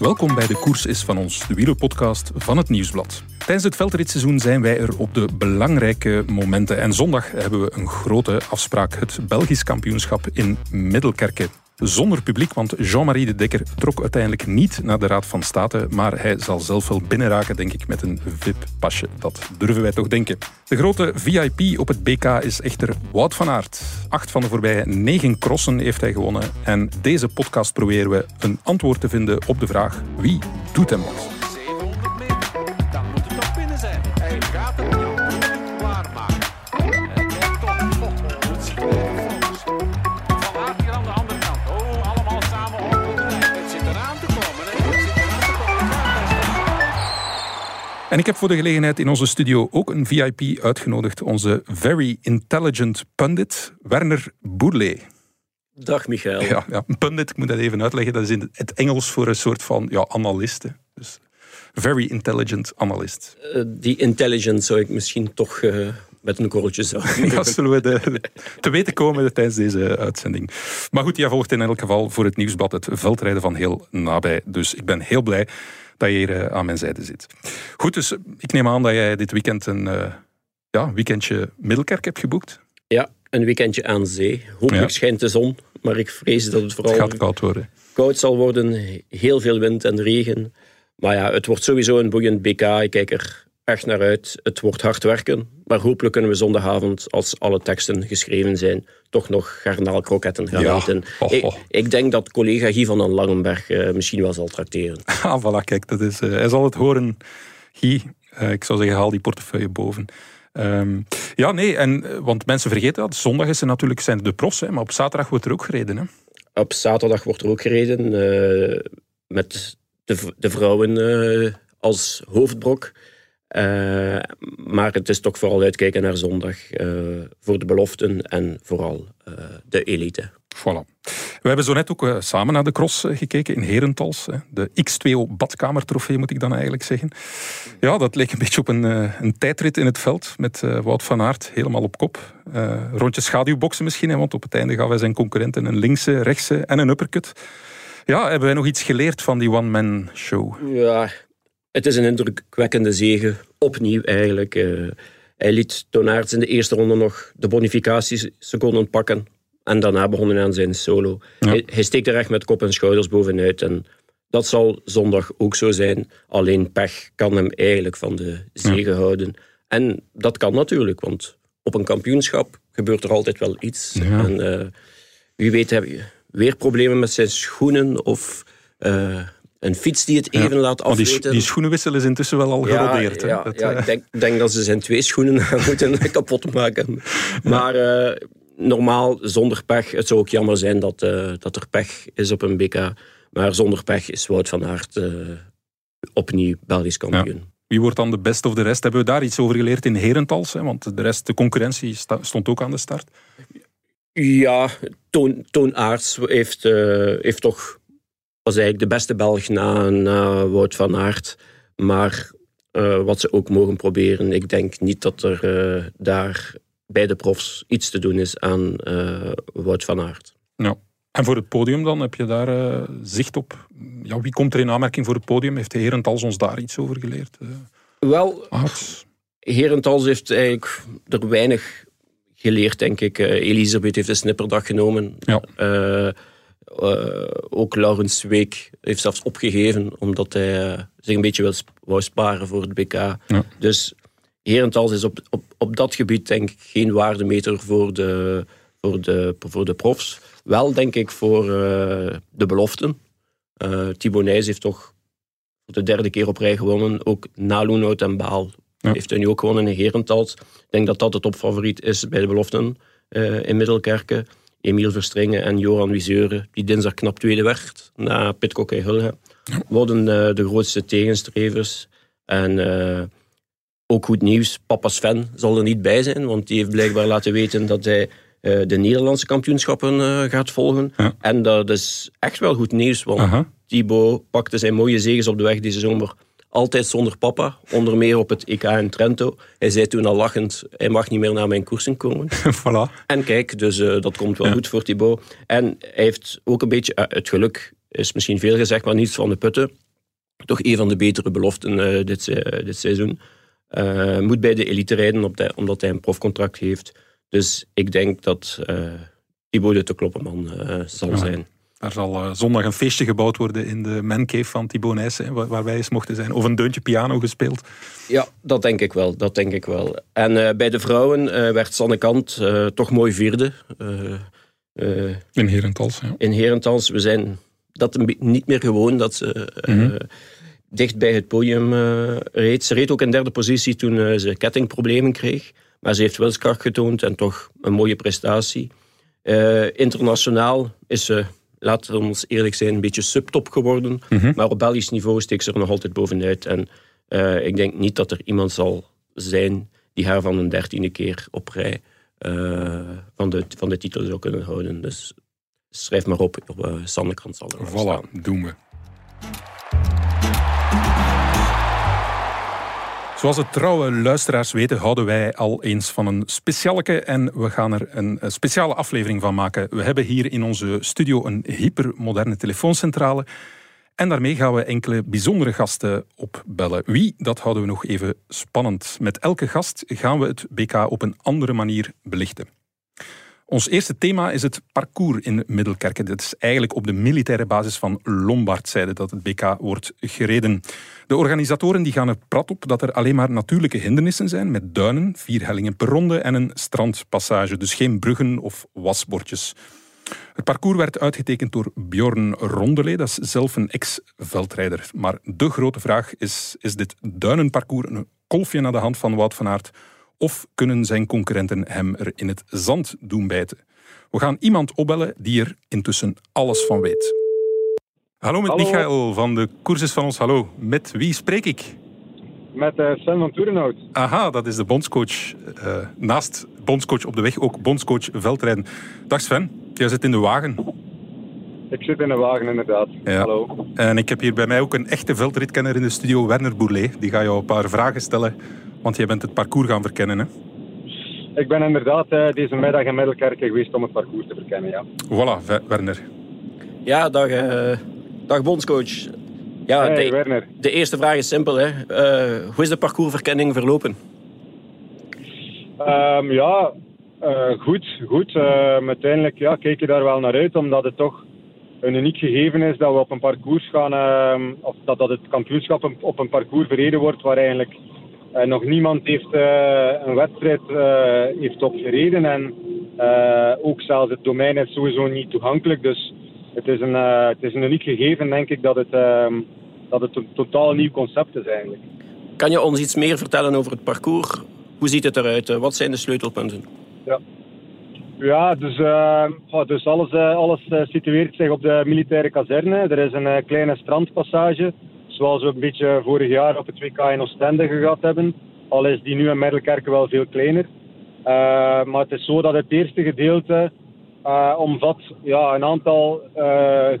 Welkom bij De Koers is van ons, de wielerpodcast van het Nieuwsblad. Tijdens het veldritseizoen zijn wij er op de belangrijke momenten. En zondag hebben we een grote afspraak, het Belgisch kampioenschap in Middelkerke zonder publiek, want Jean-Marie de Dekker trok uiteindelijk niet naar de Raad van State, maar hij zal zelf wel binnenraken, denk ik, met een VIP-pasje. Dat durven wij toch denken. De grote VIP op het BK is echter Wout van Aert. Acht van de voorbije negen crossen heeft hij gewonnen. En deze podcast proberen we een antwoord te vinden op de vraag wie doet hem wat? En ik heb voor de gelegenheid in onze studio ook een VIP uitgenodigd. Onze very intelligent pundit, Werner Boerlee. Dag Michael. Ja, ja, een pundit, ik moet dat even uitleggen, dat is in het Engels voor een soort van ja, analisten. Dus very intelligent analist. Uh, die intelligent zou ik misschien toch uh, met een korreltje zo. Dat zullen we de, te weten komen tijdens deze uitzending. Maar goed, jij volgt in elk geval voor het nieuwsblad het veldrijden van heel nabij. Dus ik ben heel blij dat je hier eh, aan mijn zijde zit. Goed, dus ik neem aan dat jij dit weekend een uh, ja, weekendje Middelkerk hebt geboekt. Ja, een weekendje aan zee. Hopelijk schijnt de zon, maar ik vrees dat het vooral... Het gaat koud worden. Koud zal worden, heel veel wind en regen. Maar ja, het wordt sowieso een boeiend BK. Ik kijk er echt naar uit. Het wordt hard werken, maar hopelijk kunnen we zondagavond, als alle teksten geschreven zijn, toch nog garnaalkroketten gaan Ja. eten. Oh, Ik, oh. ik denk dat collega Guy van den Langenberg eh, misschien wel zal tracteren. Ah, voilà, kijk, dat is, eh, hij zal het horen. Guy, eh, ik zou zeggen, haal die portefeuille boven. Ehm, ja, nee, en, want mensen vergeten dat. Zondag is er natuurlijk zijn de profs, hè, maar op zaterdag wordt er ook gereden. Hè? Op zaterdag wordt er ook gereden met de, de vrouwen als hoofdbrok. Eh, maar het is toch vooral uitkijken naar zondag eh, voor de beloften en vooral eh, de elite. Voilà. We hebben zo net ook samen naar de cross gekeken in Herentals. hè. De X2O badkamertrofee, moet ik dan eigenlijk zeggen. Ja, dat leek een beetje op een, een tijdrit in het veld met Wout van Aert helemaal op kop. Rondje schaduwboksen misschien, hè, want op het einde gaf hij zijn concurrenten een linkse, rechtse en een uppercut. Ja, hebben wij nog iets geleerd van die one-man show? Ja, het is een indrukwekkende zege. Opnieuw eigenlijk. eh. hij liet Toon Aerts in de eerste ronde nog de bonificatieseconden pakken. En daarna begon hij aan zijn solo. Ja. Hij, hij steekt er echt met kop en schouders bovenuit. En dat zal zondag ook zo zijn. Alleen pech kan hem eigenlijk van de zege houden. En dat kan natuurlijk, want op een kampioenschap gebeurt er altijd wel iets. Ja. En eh, wie weet heb je weer problemen met zijn schoenen of eh, een fiets die het even laat Want die, afweten. die schoenenwissel is intussen wel al gerodeerd. Ja, Dat, ja, eh, ik denk, denk dat ze zijn twee schoenen moeten kapot maken. Maar eh, normaal, zonder pech, het zou ook jammer zijn dat, eh, dat er pech is op een BK. Maar zonder pech is Wout van Aert eh, opnieuw Belgisch kampioen. Wie wordt dan de best of de rest? Hebben we daar iets over geleerd in Herentals? Hè? Want de rest, de concurrentie stond ook aan de start. Ja, Toon, Toon Aerts heeft, eh, heeft toch, was eigenlijk de beste Belg na, na Wout van Aert. Maar eh, wat ze ook mogen proberen, ik denk niet dat er eh, daar bij de profs iets te doen is aan eh, Wout van Aert. Ja. En voor het podium dan, heb je daar zicht op? Ja, wie komt er in aanmerking voor het podium? Heeft de Herentals ons daar iets over geleerd? Wel, Aerts? Herentals heeft eigenlijk er weinig geleerd, denk ik. Eh, Elisabeth heeft een snipperdag genomen. Ja. Eh, ook Laurens Week heeft zelfs opgegeven, omdat hij eh, zich een beetje wil sp- wou sparen voor het BK. Ja. Dus Herentals is op, op, op dat gebied denk ik geen waardemeter voor de, voor de, voor de profs. Wel denk ik voor eh, de beloften. Thibaut Nijs heeft toch voor de derde keer op rij gewonnen. Ook na Loenhout en Baal Ja. heeft hij nu ook gewonnen in Herentals. Ik denk dat dat de topfavoriet is bij de beloften in Middelkerken. Emiel Verstringen en Johan Wiseuren, die dinsdag knap tweede werd na Pitcock en Hulge, worden eh, de grootste tegenstrevers. En eh, ook goed nieuws, papa Sven zal er niet bij zijn, want die heeft blijkbaar laten weten dat hij eh, de Nederlandse kampioenschappen gaat volgen. Ja. En dat is echt wel goed nieuws, want Aha. Thibaut pakte zijn mooie zegens op de weg deze zomer altijd zonder papa, onder meer op het EK in Trento. Hij zei toen al lachend, hij mag niet meer naar mijn koersen komen. voilà. En kijk, dus eh, dat komt wel Ja. goed voor Thibaut. En hij heeft ook een beetje, eh, het geluk is misschien veel gezegd, maar niets van de putten. toch een van de betere beloften dit, dit seizoen. moet bij de elite rijden omdat hij een profcontract heeft. Dus ik denk dat Thibaut de Kloppenman zal zijn. Er zal uh, zondag een feestje gebouwd worden in de mancave van Thibaut Nijssen, waar, waar wij eens mochten zijn. Of een deuntje piano gespeeld. Ja, dat denk ik wel. Dat denk ik wel. En uh, bij de vrouwen uh, werd Sanne Kant toch mooi vierde. in Herentals, ja. In Herentals. We zijn dat niet meer gewoon dat ze mm dicht bij het podium reed. Ze reed ook in derde positie toen ze kettingproblemen kreeg. Maar ze heeft wilskracht getoond en toch een mooie prestatie. internationaal is ze laten we ons eerlijk zijn, een beetje subtop geworden. Mhm. Maar op Belgisch niveau steekt ze er nog altijd bovenuit. En uh, ik denk niet dat er iemand zal zijn die haar van een dertiende keer op rij uh, van, de, van de titel zou kunnen houden. Dus schrijf maar op, op uh, Sander zal er Voilà, staan. doen we. Zoals de trouwe luisteraars weten, houden wij al eens van een specialeke en we gaan er een speciale aflevering van maken. We hebben hier in onze studio een hypermoderne telefooncentrale en daarmee gaan we enkele bijzondere gasten opbellen. Wie, dat houden we nog even spannend. Met elke gast gaan we het BK op een andere manier belichten. Ons eerste thema is het parcours in Middelkerken. Dat is eigenlijk op de militaire basis van Lombardzijde dat het BK wordt gereden. De organisatoren die gaan er prat op dat er alleen maar natuurlijke hindernissen zijn met duinen, vier hellingen per ronde en een strandpassage. Dus geen bruggen of wasbordjes. Het parcours werd uitgetekend door Bjorn Rondelee, dat is zelf een ex-veldrijder. Maar de grote vraag is, is dit duinenparcours een kolfje naar de hand van Wout van Aert of kunnen zijn concurrenten hem er in het zand doen bijten? We gaan iemand opbellen die er intussen alles van weet. Hallo met Michael van de Courses van ons. Hallo, met wie spreek ik? Met uh, Sven van Toerenhout. Aha, dat is de bondscoach. Uh, naast bondscoach op de weg ook bondscoach veldrijden. Dag Sven, jij zit in de wagen. Ik zit in de wagen, inderdaad. Ja. Hallo. En ik heb hier bij mij ook een echte veldritkenner in de studio, Werner Bourlet. Die ga jou een paar vragen stellen want jij bent het parcours gaan verkennen, hè? Ik ben inderdaad uh, deze middag in Middelkerken geweest om het parcours te verkennen, ja. Voilà, Werner. Ja, dag, uh, dag bondscoach. Ja, hey, de, Werner. de eerste vraag is simpel. Hè. Uh, hoe is de parcoursverkenning verlopen? Um, ja, goed. goed. uiteindelijk ja, kijk je daar wel naar uit, omdat het toch een uniek gegeven is dat we op een parcours gaan, ehm, of dat, dat het kampioenschap op een parcours verreden wordt waar eigenlijk uh, nog niemand heeft uh, een wedstrijd uh, heeft opgereden. En ook zelfs het domein is sowieso niet toegankelijk. Dus het is een, het is een uniek gegeven, denk ik, dat het, ehm, dat het een totaal nieuw concept is eigenlijk. Kan je ons iets meer vertellen over het parcours? Hoe ziet het eruit? Wat zijn de sleutelpunten? Ja, ja dus, dus alles, alles situeert zich op de militaire kazerne. Er is een kleine strandpassage zoals we een beetje vorig jaar op het WK in Oostende gehad hebben. Al is die nu in Middelkerken wel veel kleiner. Maar het is zo dat het eerste gedeelte omvat ja, een aantal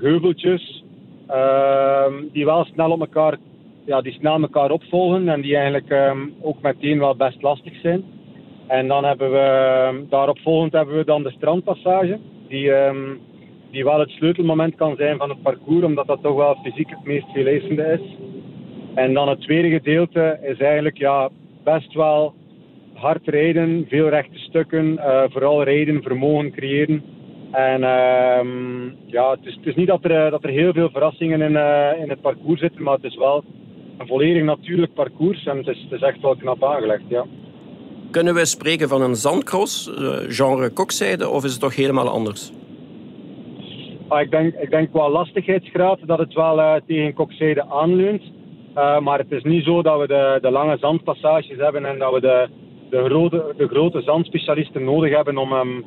heuveltjes ehm, die wel snel op elkaar, ja, die snel elkaar opvolgen en die eigenlijk um, ook meteen wel best lastig zijn. En dan hebben we ehm, daarop volgend hebben we dan de strandpassage, die die wel het sleutelmoment kan zijn van het parcours, omdat dat toch wel fysiek het meest veeleisende is. En dan het tweede gedeelte is eigenlijk ja, best wel hard rijden, veel rechte stukken, uh, vooral rijden, vermogen creëren. En uh, ja, het is, het is, niet dat er, dat er heel veel verrassingen in, uh, in het parcours zitten, maar het is wel een volledig natuurlijk parcours en het is, het is echt wel knap aangelegd. Ja. Kunnen we spreken van een zandcross, eh, genre kokzijde, of is het toch helemaal anders? Ah, ik, denk, ik denk qua lastigheidsgraad dat het wel uh, tegen kokzijde aanleunt. Uh, maar het is niet zo dat we de, de lange zandpassages hebben en dat we de, de, grote, de grote zandspecialisten nodig hebben om, um,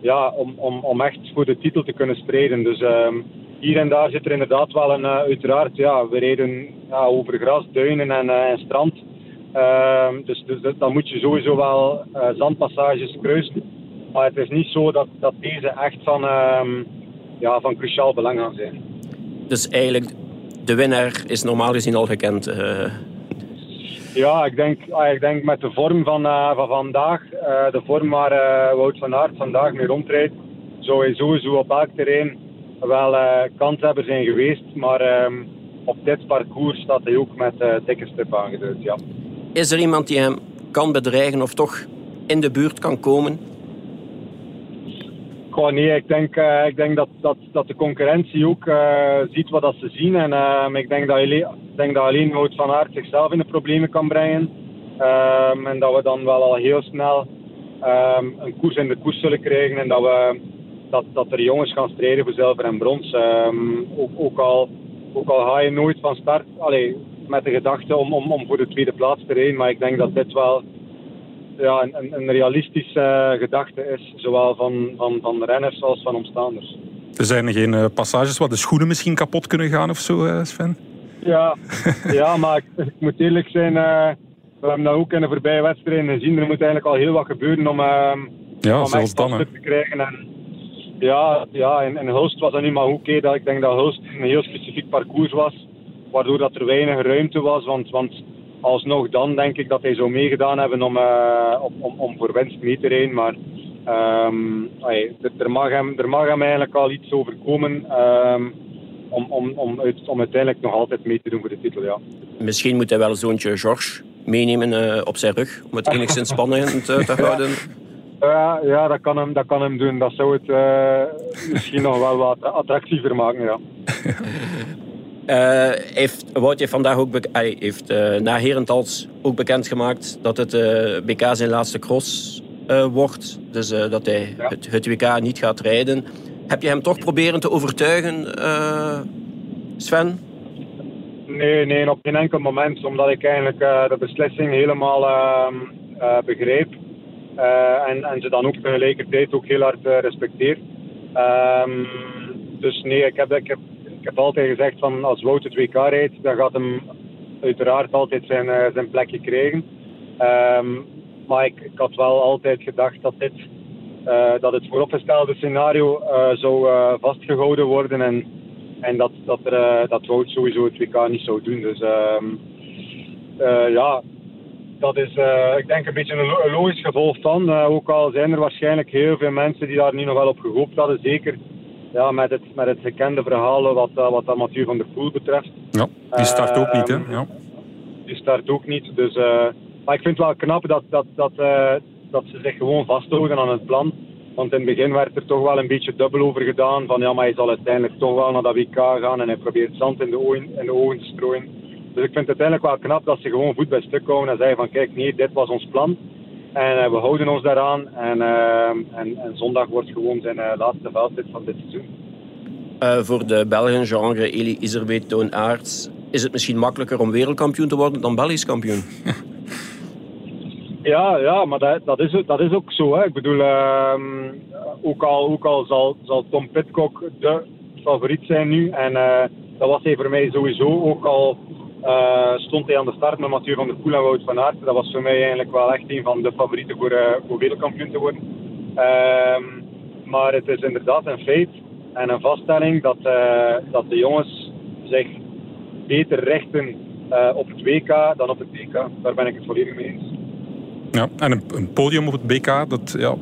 ja, om, om, om echt voor de titel te kunnen strijden. Dus um, hier en daar zit er inderdaad wel een, uiteraard, ja, we rijden ja, over gras, duinen en, en strand. Ehm, dus, dus dan moet je sowieso wel zandpassages kruisen. Maar het is niet zo dat, dat deze echt van ja, van cruciaal belang gaan zijn. Dus eigenlijk, de winnaar is normaal gezien al gekend? Uh... Ja, ik denk, ah, ik denk met de vorm van, uh, van vandaag, uh, de vorm waar uh, Wout van Aert vandaag mee rondrijdt, zou hij sowieso op elk terrein wel kanshebber zijn geweest. Maar um, op dit parcours staat hij ook met dikke stip aangeduid. Ja. Is er iemand die hem kan bedreigen of toch in de buurt kan komen? Goh, nee, ik denk, uh, ik denk dat, dat, dat de concurrentie ook uh, ziet wat dat ze zien. En uh, ik denk dat, alleen, denk dat alleen Wout van Aert zichzelf in de problemen kan brengen. Um, en dat we dan wel al heel snel um, een koers in de koers zullen krijgen. En dat, we, dat, dat er jongens gaan strijden voor zilver en brons. Um, ook, ook, al, ook al ga je nooit van start allee, met de gedachte om, om, om voor de tweede plaats te rijden. Maar ik denk dat dit wel ja, een, een realistische uh, gedachte is, zowel van, van, van de renners als van omstaanders. Er zijn geen uh, passages waar de schoenen misschien kapot kunnen gaan of zo, uh, Sven? Ja, ja maar ik, ik, moet eerlijk zijn, we hebben dat ook in de voorbije wedstrijden gezien. Er moet eigenlijk al heel wat gebeuren om, ja, om dan, te krijgen. En, ja, ja in, in Hulst was dat niet maar oké. dat ik denk dat Hulst een heel specifiek parcours was, waardoor dat er weinig ruimte was. Want, want alsnog dan denk ik dat hij zou meegedaan hebben om, uh, om, om, voor winst mee te rijden. Maar um, ay, er, mag hem, er mag hem eigenlijk al iets overkomen um, om, om, om, uit, om uiteindelijk nog altijd mee te doen voor de titel. Ja. Misschien moet hij wel zoontje George meenemen uh, op zijn rug om het enigszins spannend te, te houden. Ja, ja dat, kan hem, dat kan hem doen. Dat zou het misschien nog wel wat attractiever maken. Ja. Uh, heeft, Wout heeft vandaag ook hij heeft, uh, na Herentals ook bekendgemaakt dat het uh, BK zijn laatste cross wordt. Dus dat hij ja. het, het, WK niet gaat rijden. Heb je hem toch proberen te overtuigen, Sven? Nee, nee, op geen enkel moment. Omdat ik eigenlijk de beslissing helemaal ehm, begreep. en, en ze dan ook tegelijkertijd ook heel hard respecteer. Um, dus nee, ik heb, ik heb heb altijd gezegd van als Wout het WK rijdt, dan gaat hem uiteraard altijd zijn, uh, zijn plekje krijgen. Um, maar ik, ik, had wel altijd gedacht dat dit uh, dat het vooropgestelde scenario uh, zou vastgehouden worden en, en dat, dat, er, dat Wout sowieso het WK niet zou doen. Dus um, ja, dat is ik denk een beetje een, een logisch gevolg van. ook al zijn er waarschijnlijk heel veel mensen die daar nu nog wel op gehoopt hadden, zeker ja, met, het, met het gekende verhaal wat, eh, wat Mathieu van der Poel betreft. Ja, die start ook niet, hè? Ehm, ja. Die start ook niet. Dus, uh, maar ik vind het wel knap dat, dat, dat, uh, dat ze zich gewoon vasthouden aan het plan. Want in het begin werd er toch wel een beetje dubbel over gedaan. Van ja, maar hij zal uiteindelijk toch wel naar dat WK gaan en hij probeert zand in de ogen, in de ogen te strooien. Dus ik vind het uiteindelijk wel knap dat ze gewoon voet bij stuk houden en zeggen van kijk, nee, dit was ons plan. En uh, we houden ons daaraan. En, uh, en, en, zondag wordt gewoon zijn uh, laatste veldrit van dit seizoen. voor de Belgen, genre Eli Iserbeet, Toon Aerts, is het misschien makkelijker om wereldkampioen te worden dan Belgisch kampioen? ja, ja, maar dat, dat, is, dat is ook zo. Hè. Ik bedoel, ehm, ook al, ook al zal, zal Tom Pitcock de favoriet zijn nu. En dat was hij voor mij sowieso ook al uh, stond hij aan de start met Mathieu van der Poel en Wout van Aert. Dat was voor mij eigenlijk wel echt een van de favorieten voor, uh, voor wereldkampioen te worden. Uh, maar het is inderdaad een feit en een vaststelling dat, uh, dat de jongens zich beter richten op het WK dan op het WK. Daar ben ik het volledig mee eens. Ja, en een, een podium op het BK, dat, ja,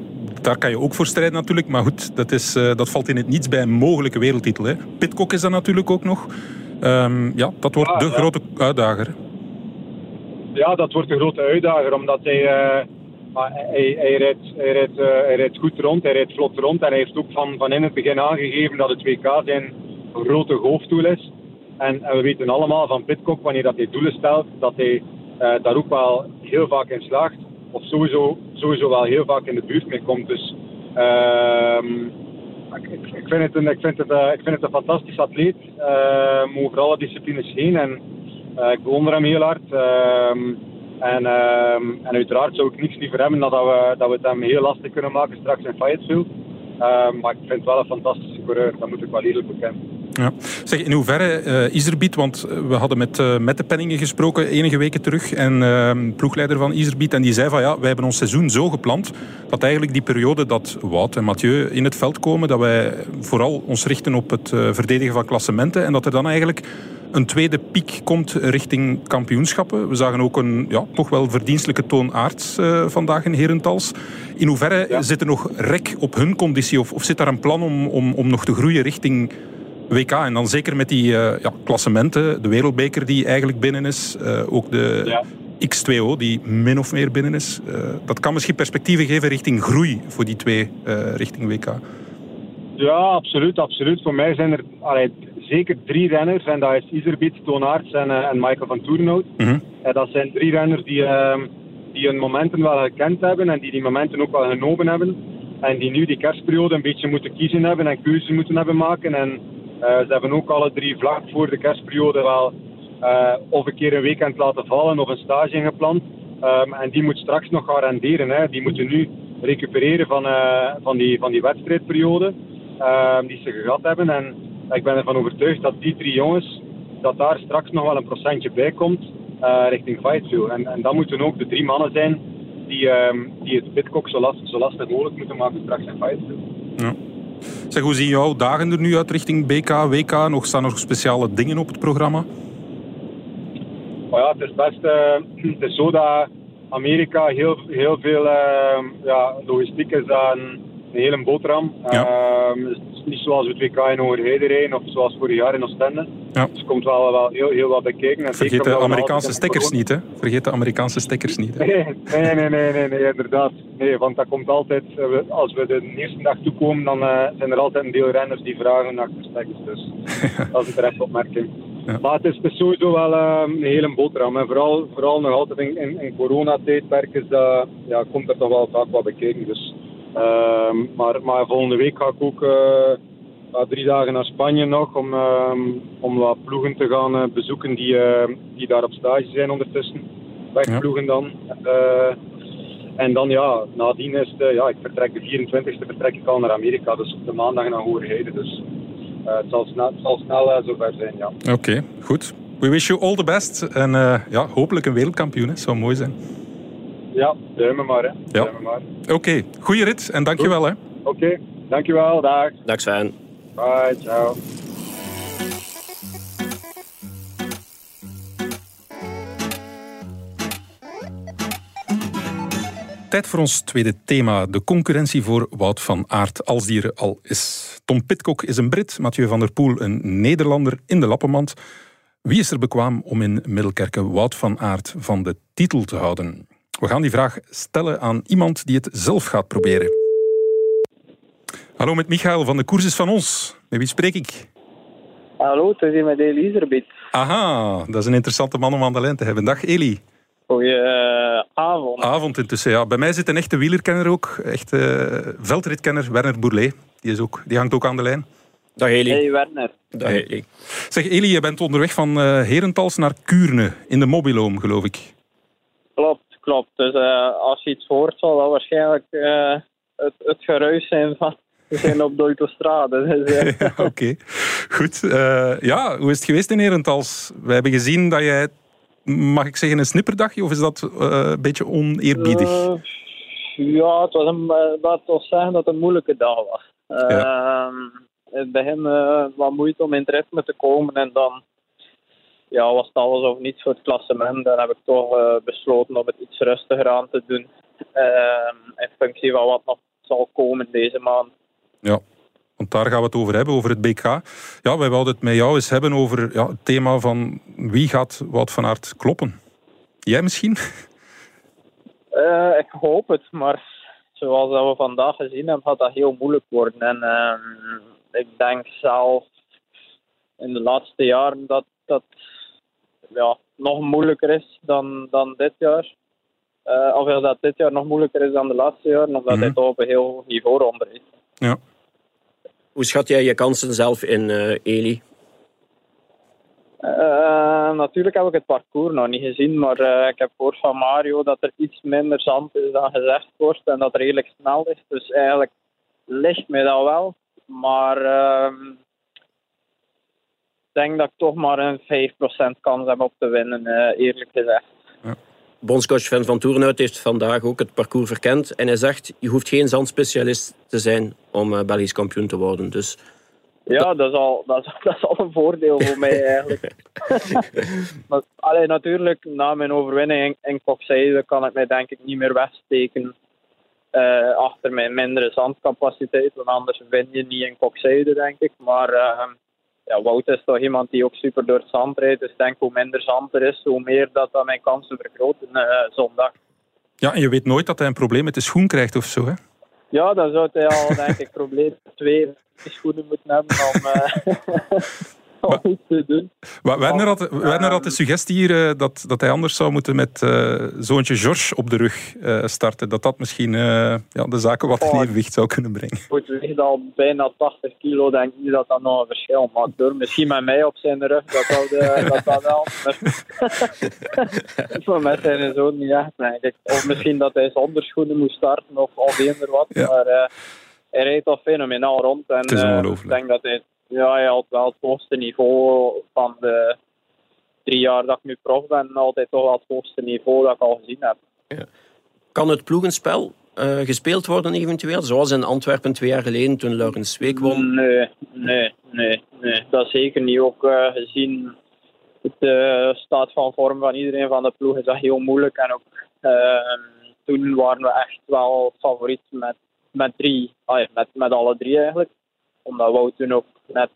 daar kan je ook voor strijden natuurlijk. Maar goed, dat, is, dat valt in het niets bij een mogelijke wereldtitel. Hè. Pitcock is dat natuurlijk ook nog. Um, ja, dat wordt de grote uitdager. Ja, dat wordt de grote uitdager, omdat hij, uh, hij, hij, rijdt, hij, rijdt, uh, hij rijdt goed rond, hij rijdt vlot rond en hij heeft ook van, van in het begin aangegeven dat het WK zijn grote hoofddoel is. En, en we weten allemaal van Pitcock, wanneer dat hij doelen stelt, dat hij uh, daar ook wel heel vaak in slaagt. Of sowieso, sowieso wel heel vaak in de buurt mee komt. Dus uh, ik, ik, vind het een, ik, vind het, uh, ik vind het een fantastisch atleet uh, over alle disciplines heen. En uh, ik bewonder hem heel hard. Ehm, en, ehm, en uiteraard zou ik niks liever hebben dan dat we, dat we het hem heel lastig kunnen maken straks in Fayetteville. Ehm, maar ik vind het wel een fantastische coureur, dat moet ik wel eerlijk bekennen. Ja. Zeg, in hoeverre uh, Iserbiet, want we hadden met, uh, met de Penningen gesproken enige weken terug en uh, ploegleider van Iserbiet en die zei van ja, wij hebben ons seizoen zo gepland dat eigenlijk die periode dat Wout en Mathieu in het veld komen, dat wij vooral ons richten op het verdedigen van klassementen en dat er dan eigenlijk een tweede piek komt richting kampioenschappen. We zagen ook een ja, toch wel verdienstelijke toon aards vandaag in Herentals. In hoeverre ja. zit er nog rek op hun conditie of, of zit daar een plan om, om, om nog te groeien richting WK. En dan zeker met die uh, ja, klassementen, de wereldbeker die eigenlijk binnen is, uh, ook de ja. X2O die min of meer binnen is. Uh, dat kan misschien perspectieven geven richting groei voor die twee richting WK. Ja, absoluut, absoluut. Voor mij zijn er allee, zeker drie renners. En dat is Iserbiet, Toon Aerts en, en Michael van Toernout. Mm dat zijn drie renners die, ehm, die hun momenten wel gekend hebben en die die momenten ook wel genomen hebben. En die nu die kerstperiode een beetje moeten kiezen hebben en keuzes moeten hebben maken. En ze hebben ook alle drie vlak voor de kerstperiode wel uh, of een keer een weekend laten vallen of een stage ingepland. Um, en die moet straks nog gaan renderen. Hè. Die moeten nu recupereren van, uh, van, die, van die wedstrijdperiode um, die ze gehad hebben. En ik ben ervan overtuigd dat die drie jongens, dat daar straks nog wel een procentje bij komt richting Fightfield. En, en dat moeten ook de drie mannen zijn die, uh, die het Bitcock zo, zo lastig mogelijk moeten maken straks in Fights. Ja. Zeg, hoe zien jouw dagen er nu uit richting BK, WK? Nog staan er speciale dingen op het programma? Oh ja, het is best is zo dat Amerika heel, heel veel uh, ja, logistiek is aan een hele boterham. Ja. Uh, het is niet zoals het WK in Hogerheide rijden of zoals vorig jaar in Oostende. Ja. Dus er komt wel, wel heel, heel wat bekeken. En Vergeet de Amerikaanse stekkers niet, hè? Vergeet de Amerikaanse stekkers niet. Hè? Nee, nee, nee, nee, nee, nee, inderdaad. Nee, want dat komt altijd, eh, als we de eerste dag toekomen, dan uh, zijn er altijd een deel renners die vragen naar de stekkers. Dus dat is een terechte opmerking. Ja. Maar het is, sowieso wel uh, een hele boterham. En vooral, vooral nog altijd in, in, in coronatijdperk is dat, ja, komt er toch wel vaak wat bekeken. Dus, maar, maar volgende week ga ik ook uh, drie dagen naar Spanje nog om, uh, om wat ploegen te gaan uh, bezoeken die, die daar op stage zijn ondertussen. Wegploegen dan. en dan ja, nadien is het, ja, ik vertrek de 24e vertrek ik al naar Amerika, dus op de maandag naar Hogerheide. Dus het zal snel, het zal snel zover zijn, ja. Oké, okay, goed. We wish you all the best. En ja, hopelijk een wereldkampioen, hè. zou mooi zijn. Ja, duimen maar. Hè. Ja. Oké, okay. goeie rit en dankjewel. Hè. Oké, okay. dankjewel. Dag. Dag Sven. Bye, ciao. Tijd voor ons tweede thema, de concurrentie voor Wout van Aert, als die er al is. Tom Pitcock is een Brit, Mathieu van der Poel een Nederlander in de lappenmand. Wie is er bekwaam om in Middelkerken Wout van Aert van de titel te houden? We gaan die vraag stellen aan iemand die het zelf gaat proberen. Hallo met Michael van de Koers is van ons. Met wie spreek ik? Hallo, het is hier met Eli Iserbit. Aha, dat is een interessante man om aan de lijn te hebben. Dag Eli. Goedenavond. Avond intussen, ja. Bij mij zit een echte wielerkenner ook. Echt uh, veldritkenner, Werner Bourlet. Die, is ook, die hangt ook aan de lijn. Dag Eli. Hey Werner. Dag Eli. Zeg Eli, je bent onderweg van uh, Herentals naar Kuurne in de Mobiloom, geloof ik. Klopt, klopt. Dus uh, als je iets hoort, zal dat waarschijnlijk het, het geruis zijn van we zijn op de autostrade. Dus, Oké, goed. Uh, ja, hoe is het geweest in Herentals? We hebben gezien dat jij, mag ik zeggen, een snipperdagje, of is dat uh, een beetje oneerbiedig? Uh, ja, het was een, laat ons zeggen dat het een moeilijke dag was. Ja. Ehm, in het begin wat moeite om in het ritme te komen en dan ja, was het alles of niets voor het klassement. Dan heb ik toch besloten om het iets rustiger aan te doen. Ehm, in functie van wat nog zal komen deze maand. Ja, want daar gaan we het over hebben, over het BK. Ja, wij wilden het met jou eens hebben over ja, het thema van wie gaat Wout van Aert kloppen? Jij misschien? Uh, ik hoop het, maar zoals dat we vandaag gezien hebben, gaat dat heel moeilijk worden. En uh, ik denk zelf in de laatste jaren dat dat ja, nog moeilijker is dan, dan dit jaar. Uh, of dat dit jaar nog moeilijker is dan de laatste jaren, omdat mm -hmm. dit op een heel hoog niveau rond is. Ja. Hoe schat jij je kansen zelf in, uh, Eli? Uh, natuurlijk heb ik het parcours nog niet gezien, maar uh, ik heb gehoord van Mario dat er iets minder zand is dan gezegd wordt en dat er redelijk snel is. Dus eigenlijk ligt mij dat wel. Maar ehm, denk dat ik toch maar een 5% kans heb op te winnen, eerlijk gezegd. Bondscoach Van van Toornhout heeft vandaag ook het parcours verkend. En hij zegt, je hoeft geen zandspecialist te zijn om uh, Belgisch kampioen te worden. Dus ja, dat is, al, dat, is, dat is al een voordeel voor mij eigenlijk. maar, allee, natuurlijk, na mijn overwinning in, in kan ik mij denk ik niet meer wegsteken uh, achter mijn mindere zandcapaciteit. Want anders win je niet in Kokzijde, denk ik. Maar uh, ja, Wout is toch iemand die ook super door het zand rijdt. Dus ik denk hoe minder zand er is, hoe meer dat, dat mijn kansen vergroten uh, zondag. Ja, en je weet nooit dat hij een probleem met de schoen krijgt of zo, hè? Ja, dan zou hij al, denk ik, probleem twee schoenen moeten hebben om, uh, Werner had, Werner had de suggestie hier uh, dat, dat hij anders zou moeten met uh, zoontje George op de rug starten. Dat dat misschien ja, de zaken wat in evenwicht zou kunnen brengen. Goed, weegt al bijna 80 kilo, denk ik niet dat dat nog een verschil maakt. Door. Misschien met mij op zijn rug, dat zou de, dat dat wel. Voor mij zijn zoon niet echt. Of misschien dat hij zonder schoenen moest starten of al eender wat. Ja. Maar hij rijdt al fenomenaal rond. En, het is ongelooflijk. ik denk dat hij ja, hij had wel het hoogste niveau van de drie jaar dat ik nu prof ben. Altijd toch wel het hoogste niveau dat ik al gezien heb. Ja. Kan het ploegenspel uh, gespeeld worden eventueel? Zoals in Antwerpen twee jaar geleden toen Laurens Week won? Nee, nee, nee. nee. Dat zeker niet. Ook uh, gezien de staat van vorm van iedereen van de ploeg is dat heel moeilijk. En ook uh, toen waren we echt wel favoriet met, met drie. Ah, met, met alle drie eigenlijk omdat Wout toen ook net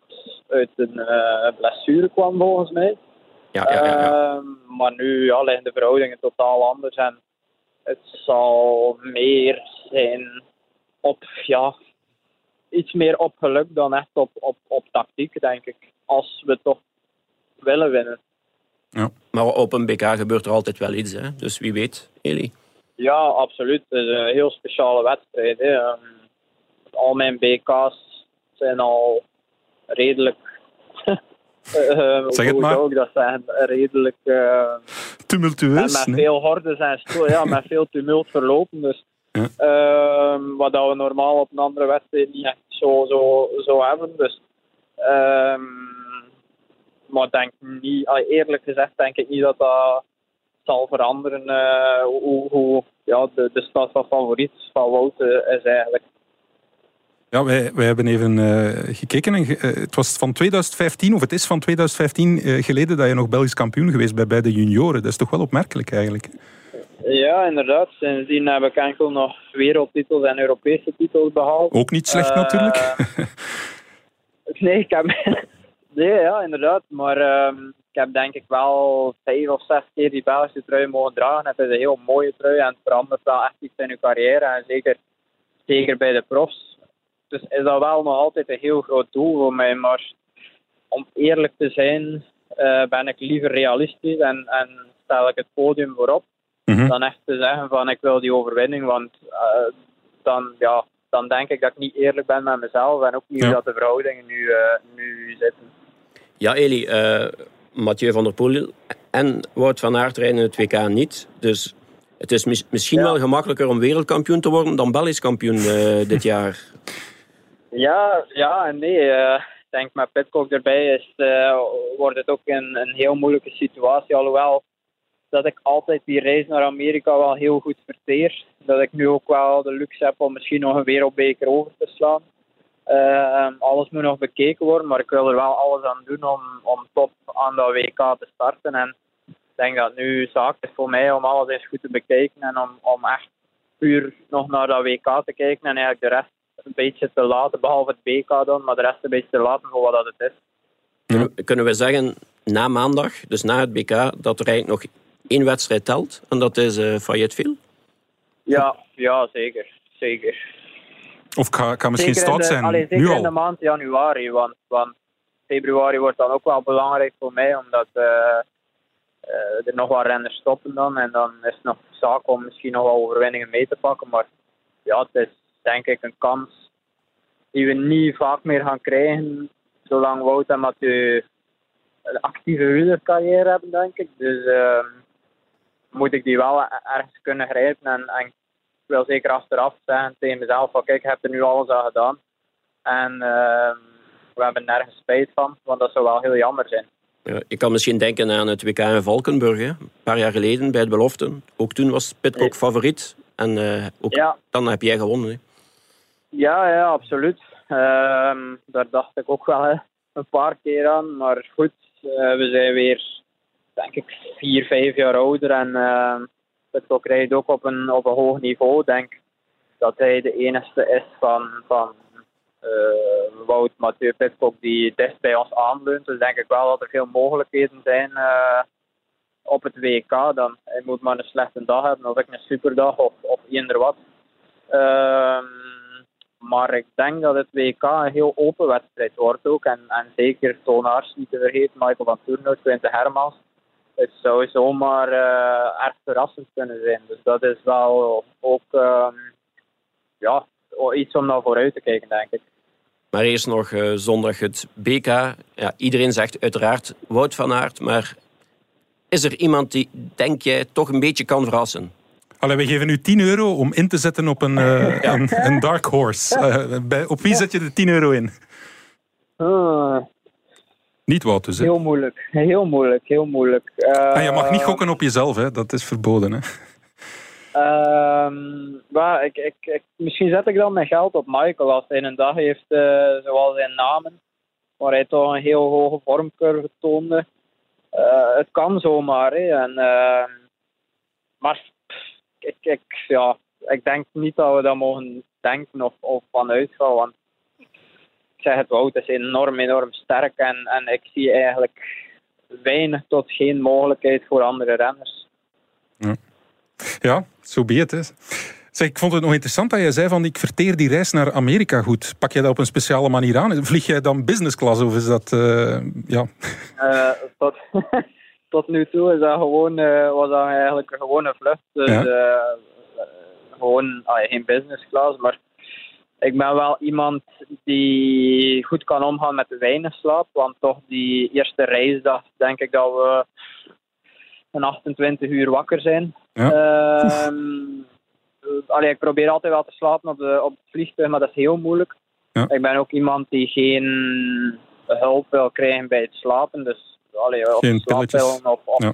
uit een uh, blessure kwam, volgens mij. Ja, ja, ja, ja. Uh, maar nu ja, liggen de verhoudingen totaal anders. En het zal meer zijn op, ja, iets meer op geluk dan echt op, op, op tactiek, denk ik. Als we toch willen winnen. Ja. Maar op een BK gebeurt er altijd wel iets, hè? dus wie weet, Eli. Ja, absoluut. Het is een heel speciale wedstrijd. Hè. Ehm, al mijn BK's zijn al redelijk. uh, zeg het maar. Ook, dat zijn redelijk. Uh, Tumultueus. Met veel hordes en stoel, ja, met veel tumult verlopen. Dus, ja. uh, wat we normaal op een andere wedstrijd niet echt zo, zo, zo hebben. Dus, uh, maar denk niet, eerlijk gezegd, denk ik niet dat dat zal veranderen. Uh, hoe, hoe ja, de, de stad van favoriet van Wout is eigenlijk. Ja, wij, wij hebben even uh, gekeken. En, uh, het was van 2015, of het is van 2015 uh, eh, geleden dat je nog Belgisch kampioen geweest bent bij de junioren. Dat is toch wel opmerkelijk eigenlijk. Ja, inderdaad. Sindsdien heb ik enkel nog wereldtitels en Europese titels behaald. Ook niet slecht natuurlijk. nee, ik heb... nee, ja, inderdaad. Maar ehm, ik heb denk ik wel vijf of zes keer die Belgische trui mogen dragen. Het is een heel mooie trui en het verandert wel echt iets in je carrière. En zeker, zeker bij de profs dus is dat wel nog altijd een heel groot doel voor mij. Maar om eerlijk te zijn, uh, ben ik liever realistisch en, en stel ik het podium voorop. Mm Dan echt te zeggen van ik wil die overwinning. Want uh, dan, ja, dan denk ik dat ik niet eerlijk ben met mezelf en ook niet ja. dat de verhoudingen nu, uh, nu zitten. Ja, Eli, Mathieu van der Poel en Wout van Aert rijden het WK niet. Dus het is mis misschien ja. wel gemakkelijker om wereldkampioen te worden dan Belgisch kampioen dit jaar. Ja, ja en nee. Uh, ik denk met Pitcock erbij is, uh, wordt het ook een, een heel moeilijke situatie. Alhoewel dat ik altijd die reis naar Amerika wel heel goed verteer. Dat ik nu ook wel de luxe heb om misschien nog een wereldbeker over te slaan. Uh, alles moet nog bekeken worden, maar ik wil er wel alles aan doen om, om top aan dat WK te starten. En ik denk dat nu zaak is voor mij om alles eens goed te bekijken en om, om echt puur nog naar dat WK te kijken en eigenlijk de rest een beetje te laten, behalve het BK dan, maar de rest een beetje te laten voor wat dat het is. Kunnen we zeggen, na maandag, dus na het BK, dat er eigenlijk nog één wedstrijd telt en dat is uh, Fayetteville? Ja, ja, zeker. zeker. Of kan, kan misschien stout zijn, allee, zeker nu al. in de maand januari, want, want februari wordt dan ook wel belangrijk voor mij, omdat uh, uh, er nog wat renners stoppen dan. En dan is het nog zaak om misschien nog wel overwinningen mee te pakken. Maar ja, het is, denk ik een kans die we niet vaak meer gaan krijgen zolang Wout en Mathieu een actieve wielercarrière hebben, denk ik. Dus uh, moet ik die wel ergens kunnen grijpen. En, en, ik wil zeker achteraf zeggen tegen mezelf: van, kijk, ik heb er nu alles aan gedaan. En uh, we hebben nergens spijt van, want dat zou wel heel jammer zijn. Ja, ik kan misschien denken aan het WK in Valkenburg, hè? een paar jaar geleden bij de beloften. Ook toen was Pitcock favoriet. En uh, ook ja. dan heb jij gewonnen. Hè? Ja, ja, absoluut. Uh, daar dacht ik ook wel een paar keer aan. Maar goed, uh, we zijn weer, denk ik, vier, vijf jaar ouder. En uh, rijdt ook op een, op een hoog niveau. Denk dat hij de enige is van, van Uh, Wout Mathieu Pitcock die dicht bij ons aanleunt. Dus denk ik wel dat er veel mogelijkheden zijn uh, op het WK. Dan hij moet maar een slechte dag hebben, of ik een superdag of, of eender wat. Uh, maar ik denk dat het WK een heel open wedstrijd wordt ook. En, en zeker Tonaars niet te vergeten, Michael van Toernoot, Quinte Hermans. Het zou zomaar uh, erg verrassend kunnen zijn. Dus dat is wel ook ehm, ja, iets om naar vooruit te kijken, denk ik. Maar eerst nog uh, zondag het BK. Ja, iedereen zegt uiteraard Wout van Aert, maar is er iemand die, denk jij, toch een beetje kan verrassen? Allee, we geven u 10 euro om in te zetten op een, uh, ja. een, een, dark horse. Uh, bij, op wie zet je de 10 euro in? Uh, niet Wout dus, hè? Heel moeilijk. Heel moeilijk. Heel moeilijk. en je mag niet gokken op jezelf, hè? dat is verboden. Hè? maar ik, ik, ik, misschien zet ik dan mijn geld op Michael als hij een dag heeft, zoals zijn namen, waar hij toch een heel hoge vormcurve toonde. het kan zomaar. Hè. En, maar ik, ik, ja, ik denk niet dat we dat mogen denken of, of van uitgaan. Want ik zeg het, Wout is enorm, enorm sterk. En, en ik zie eigenlijk weinig tot geen mogelijkheid voor andere renners. Ja, ja zo be het. Zeg, ik vond het nog interessant dat jij zei van ik verteer die reis naar Amerika goed. Pak jij dat op een speciale manier aan? Vlieg jij dan business class of is dat... Uh, ja. Uh, tot, tot nu toe is dat gewoon, uh, was dat eigenlijk een gewone vlucht. Dus ja. uh, gewoon geen business class. Maar ik ben wel iemand die goed kan omgaan met de weinig slaap. Want toch die eerste reisdag denk ik dat we een 28 uur wakker zijn. Ja. Um, allee, ik probeer altijd wel te slapen op, de, op het vliegtuig, maar dat is heel moeilijk. Ja. Ik ben ook iemand die geen hulp wil krijgen bij het slapen. Dus allee, of slaappillen. Of, of, ja.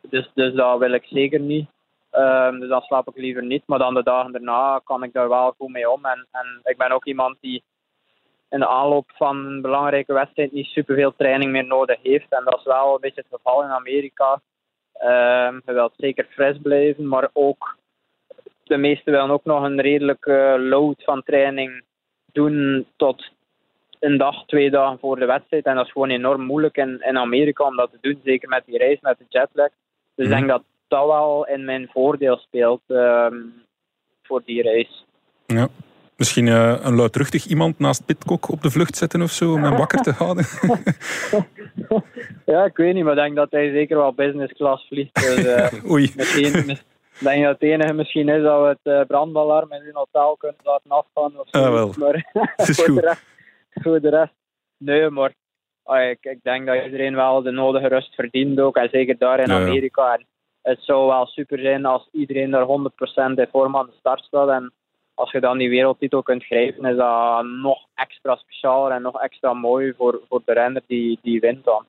dus, dus dat wil ik zeker niet. Um, dus dan slaap ik liever niet. Maar dan de dagen daarna kan ik daar wel goed mee om. En, en ik ben ook iemand die in de aanloop van een belangrijke wedstrijd niet superveel training meer nodig heeft. En dat is wel een beetje het geval in Amerika. Um, je wilt zeker fris blijven, maar ook de meesten willen ook nog een redelijke load van training doen tot een dag, twee dagen voor de wedstrijd. En dat is gewoon enorm moeilijk in, in Amerika om dat te doen. Zeker met die reis, met de jetlag. Dus ik denk dat dat wel in mijn voordeel speelt um, voor die reis. Ja. Misschien uh, een luidruchtig iemand naast Pitcock op de vlucht zetten of zo, om hem wakker te houden? ja, ik weet niet, maar ik denk dat hij zeker wel business class vliegt. Dus, uh, Oei. Misschien, ik denk dat het enige misschien is dat we het uh, brandalarm in hun hotel kunnen laten afgaan. Of zo. Ah, wel. Maar, het is goed voor de rest, nee, maar ah, ik, ik, denk dat iedereen wel de nodige rust verdient ook. En zeker daar in Amerika. En het zou wel super zijn als iedereen er 100% in vorm aan de start staat. En als je dan die wereldtitel kunt grijpen, is dat nog extra speciaal en nog extra mooi voor, voor de renner die, die wint dan.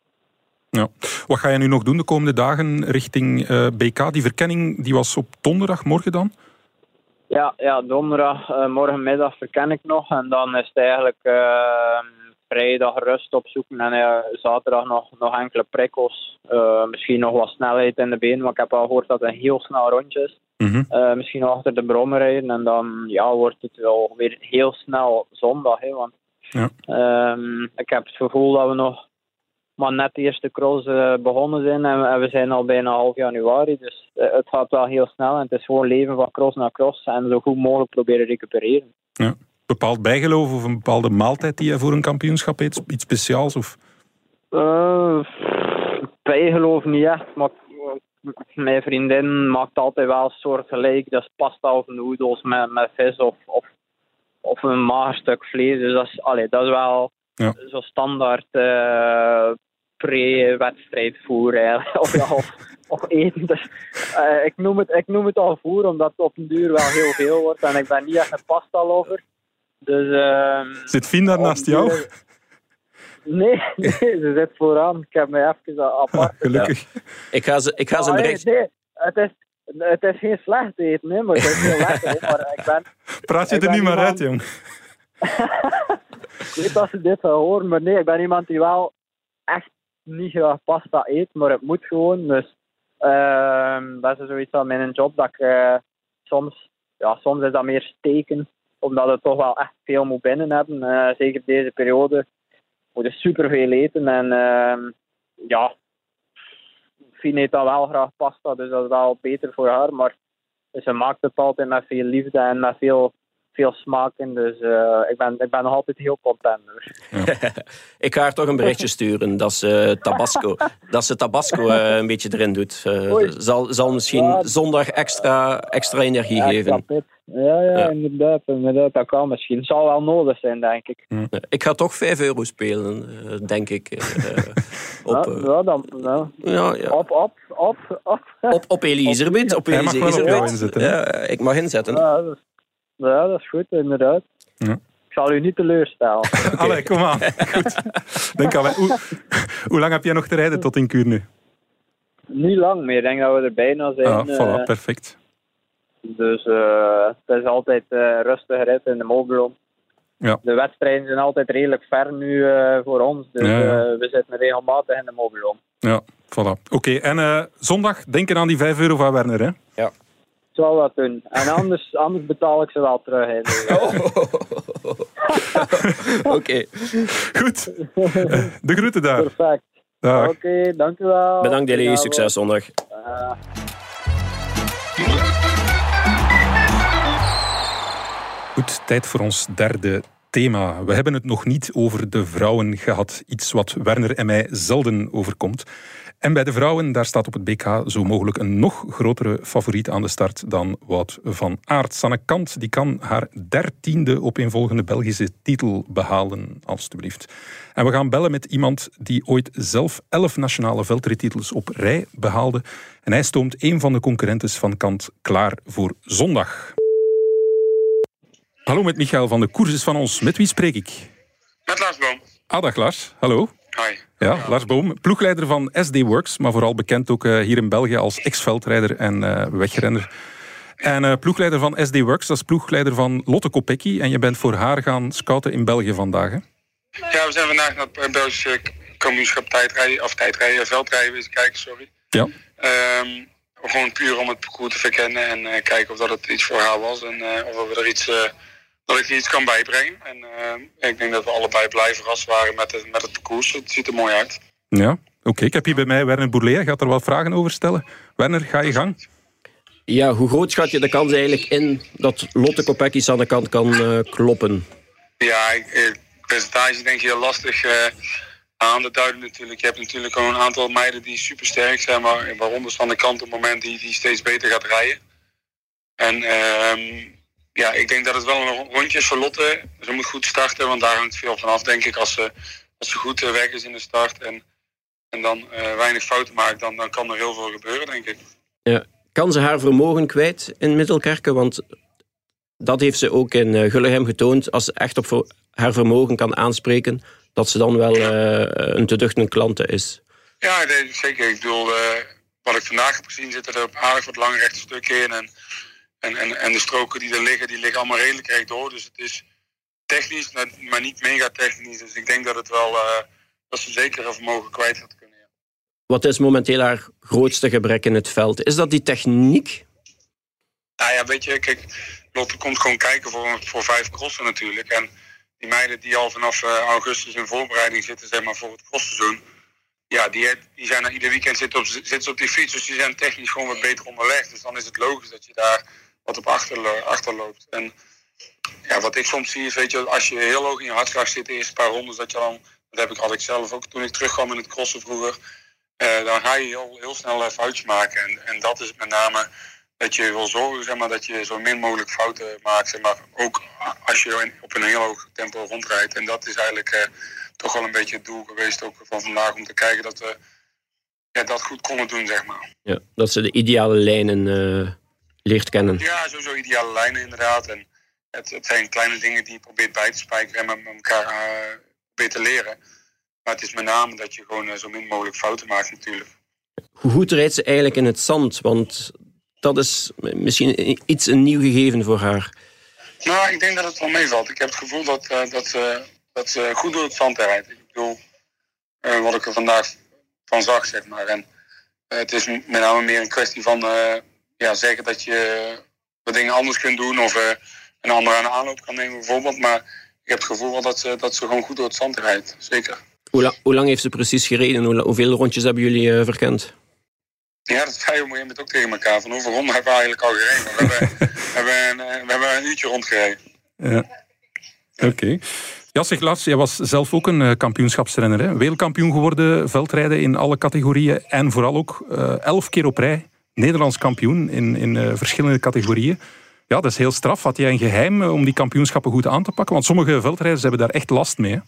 Ja. Wat ga je nu nog doen de komende dagen richting uh, eh, BK? Die verkenning die was op donderdag, morgen dan? Ja, ja donderdag, uh, morgenmiddag verken ik nog. En dan is het eigenlijk uh, vrijdag rust opzoeken. En uh, zaterdag nog, nog enkele prikkels. misschien nog wat snelheid in de benen. Want ik heb al gehoord dat het een heel snel rondje is. Mm misschien nog achter de brommer rijden. En dan ja, wordt het wel weer heel snel zondag. Hè, want ja. Ehm, ik heb het gevoel dat we nog maar net de eerste cross uh, begonnen zijn en, we zijn al bijna half januari. Dus uh, het gaat wel heel snel en het is gewoon leven van cross naar cross en zo goed mogelijk proberen recupereren. Ja. Bepaald bijgeloof of een bepaalde maaltijd die je voor een kampioenschap eet? Iets speciaals? Of? Uh, bijgeloof niet echt, maar mijn vriendin maakt altijd wel een soort gelijk. Dat is pasta of noedels met, met vis of, of, of een mager stuk vlees. Dus dat is, allee, dat is wel ja. zo standaard uh, pre-wedstrijd voer of, ja, of, of, eten. Dus, uh, ik, noem het, ik noem het al voer, omdat het op een duur wel heel veel wordt. En ik ben niet echt een pasta lover. Dus, uh, zit Fien daar naast jou? Nee, nee, ze zit vooraan. Ik heb mij even apart. gelukkig. Ja. Ik ga ze, ik ga ze oh, bericht... nee, het is, het is geen slecht eten, hè, maar het is heel lekker. maar ik ben, Praat je ik er niet maar uit, jong. ik weet dat ze dit gaan horen, maar nee, ik ben iemand die wel echt niet graag pasta eet, maar het moet gewoon. Dus uh, dat is zoiets van mijn job dat ik uh, soms, ja, soms is dat meer steken omdat het toch wel echt veel moet binnen hebben. Uh, zeker deze periode. Moet je superveel eten. En uh, ja, Fien eet dan wel graag pasta, dus dat is wel beter voor haar. Maar ze maakt het altijd met veel liefde en met veel veel smaak in. Dus uh, ik, ben, ik ben nog altijd heel content. Ja. ik ga haar toch een berichtje sturen dat ze Tabasco, dat ze Tabasco uh, een beetje erin doet. Uh, zal, zal misschien ja. zondag extra, extra energie ja, geven. Ja, ja, Inderdaad, inderdaad. Dat kan misschien. Het zal wel nodig zijn, denk ik. Ik ga toch 5 euro spelen, denk ik. op, ja, dan, ja. Ja, Op, op, op, op. Op, op Elisabeth. Op Elisabeth. Ja, ik mag inzetten. Ja, dat is goed, inderdaad. Ja. Ik zal u niet teleurstellen. Allee, kom aan. Goed. Denk aan hoe, hoe lang heb jij nog te rijden tot in Kuurne? Niet lang meer. Ik denk dat we er bijna zijn. Ah, voilà, uh, perfect. Dus uh, het is altijd uh, rustig rit in de Mobilon. Ja. De wedstrijden zijn altijd redelijk ver nu voor ons. Dus ja, ja. we zitten regelmatig in de Mobilon. Ja, voilà. Oké, en zondag denken aan die 5 euro van Werner, hè? Ja zal wat doen. En anders, anders betaal ik ze wel terug. Hè. Oh. Oké. Goed. De groeten daar. Perfect. Oké, okay, dank u wel. Bedankt jullie. Succes zondag. Uh. Goed, tijd voor ons derde thema. We hebben het nog niet over de vrouwen gehad. Iets wat Werner en mij zelden overkomt. En bij de vrouwen, daar staat op het BK zo mogelijk een nog grotere favoriet aan de start dan Wout van Aert. Sanne Kant die kan haar dertiende opeenvolgende Belgische titel behalen, alstublieft. En we gaan bellen met iemand die ooit zelf elf nationale veldrittitels op rij behaalde. En hij stoomt een van de concurrentes van Kant klaar voor zondag. Hallo met Michael van de Koers is van ons. Met wie spreek ik? Met Lars Boom. Ah, dag Lars. Hallo. Hi. Ja, Lars Boom, ploegleider van SD Works, maar vooral bekend ook uh, hier in België als ex-veldrijder en uh, wegrenner. En uh, ploegleider van SD Works, dat is ploegleider van Lotte Kopecky. En je bent voor haar gaan scouten in België vandaag, hè? Ja, we zijn vandaag naar het Belgische kampioenschap tijdrijden, of tijdrijden, veldrijden wezen kijken, sorry. Ja. Um, gewoon puur om het parcours te verkennen en kijken of dat het iets voor haar was en of we er iets dat ik iets kan bijbrengen. En uh, ik denk dat we allebei blij verrast waren met het, met het parcours. Het ziet er mooi uit. Ja, oké. Ik heb hier bij mij Werner Bourlet. Gaat er wel vragen over stellen? Werner, ga je gang. Ja, hoe groot schat je de kans eigenlijk in dat Lotte Kopecky aan de kant kan uh, kloppen? Ja, ik, eh, percentage denk je heel lastig uh, aan te duiden natuurlijk. Je hebt natuurlijk gewoon een aantal meiden die super sterk zijn, maar waaronder van de kant op het moment die, die steeds beter gaat rijden. En ehm, ja, ik denk dat het wel een rondje is voor Lotte. Ze moet goed starten, want daar hangt veel van af, denk ik. Als ze, als ze goed eh, weg is in de start en, en dan uh, weinig fouten maakt, dan, dan kan er heel veel gebeuren, denk ik. Ja. Kan ze haar vermogen kwijt in Middelkerken? Want dat heeft ze ook in uh, Gullegem getoond. Als ze echt op haar vermogen kan aanspreken, dat ze dan wel uh, een te duchtende klant is. Ja, nee, zeker. Ik bedoel, wat ik vandaag heb gezien, zitten er op aardig wat lange rechte stukken in. En en, en, en de stroken die er liggen, die liggen allemaal redelijk rechtdoor. Dus het is technisch, maar niet mega technisch. Dus ik denk dat, het wel, uh, dat ze zeker een vermogen kwijt gaat kunnen. Ja. Wat is momenteel haar grootste gebrek in het veld? Is dat die techniek? Nou ja, weet je, kijk, Lotte komt gewoon kijken voor, voor vijf crossen natuurlijk. En die meiden die al vanaf uh, augustus in voorbereiding zitten, zeg maar, voor het crossseizoen. Ja, die, die zijn er ieder weekend zitten op, zitten op die fiets. Dus die zijn technisch gewoon wat beter onderlegd. Dus dan is het logisch dat je daar wat op achter, achterloopt. En ja, wat ik soms zie is, weet je, als je heel hoog in je hartslag zit, de eerste paar rondes, dat je dan, dat heb ik, ik zelf ook toen ik terugkwam in het crossen vroeger, uh, dan ga je heel, heel snel een foutje maken. En, en dat is met name dat je wil zorgen zeg maar, dat je zo min mogelijk fouten maakt, zeg maar, ook als je op een heel hoog tempo rondrijdt. En dat is eigenlijk uh, toch wel een beetje het doel geweest ook van vandaag, om te kijken dat we ja, dat goed konden doen, zeg maar. Ja, dat ze de ideale lijnen... Uh leert kennen. Ja, sowieso ideale lijnen inderdaad. En het, het zijn kleine dingen die je probeert bij te spijkeren en met, elkaar uh, probeert te leren. Maar het is met name dat je gewoon uh, zo min mogelijk fouten maakt natuurlijk. Hoe goed rijdt ze eigenlijk in het zand? Want dat is misschien iets een nieuw gegeven voor haar. Nou, ik denk dat het wel meevalt. Ik heb het gevoel dat, uh, dat, dat ze goed door het zand rijdt. Ik bedoel, wat ik er vandaag van zag, zeg maar. En het is met name meer een kwestie van ja, zeggen dat je wat dingen anders kunt doen. Of uh, een ander aan de aanloop kan nemen bijvoorbeeld. Maar ik heb het gevoel wel dat ze, dat ze gewoon goed door het zand rijdt. Zeker. Hoe, la hoe lang heeft ze precies gereden? Hoe, hoeveel rondjes hebben jullie uh, verkend? Ja, dat zei je op een gegeven moment ook tegen elkaar. Van hoeveel ronden hebben we eigenlijk al gereden? We hebben, we hebben, een, we hebben een uurtje rondgereden. Ja. Oké. Okay. Ja, zeg Lars, jij was zelf ook een kampioenschapsrenner. Hè? Wereldkampioen geworden, veldrijden in alle categorieën. En vooral ook uh, elf keer op rij Nederlands kampioen in, in uh, verschillende categorieën. Ja, dat is heel straf. Had jij een geheim om die kampioenschappen goed aan te pakken? Want sommige veldrijders hebben daar echt last mee.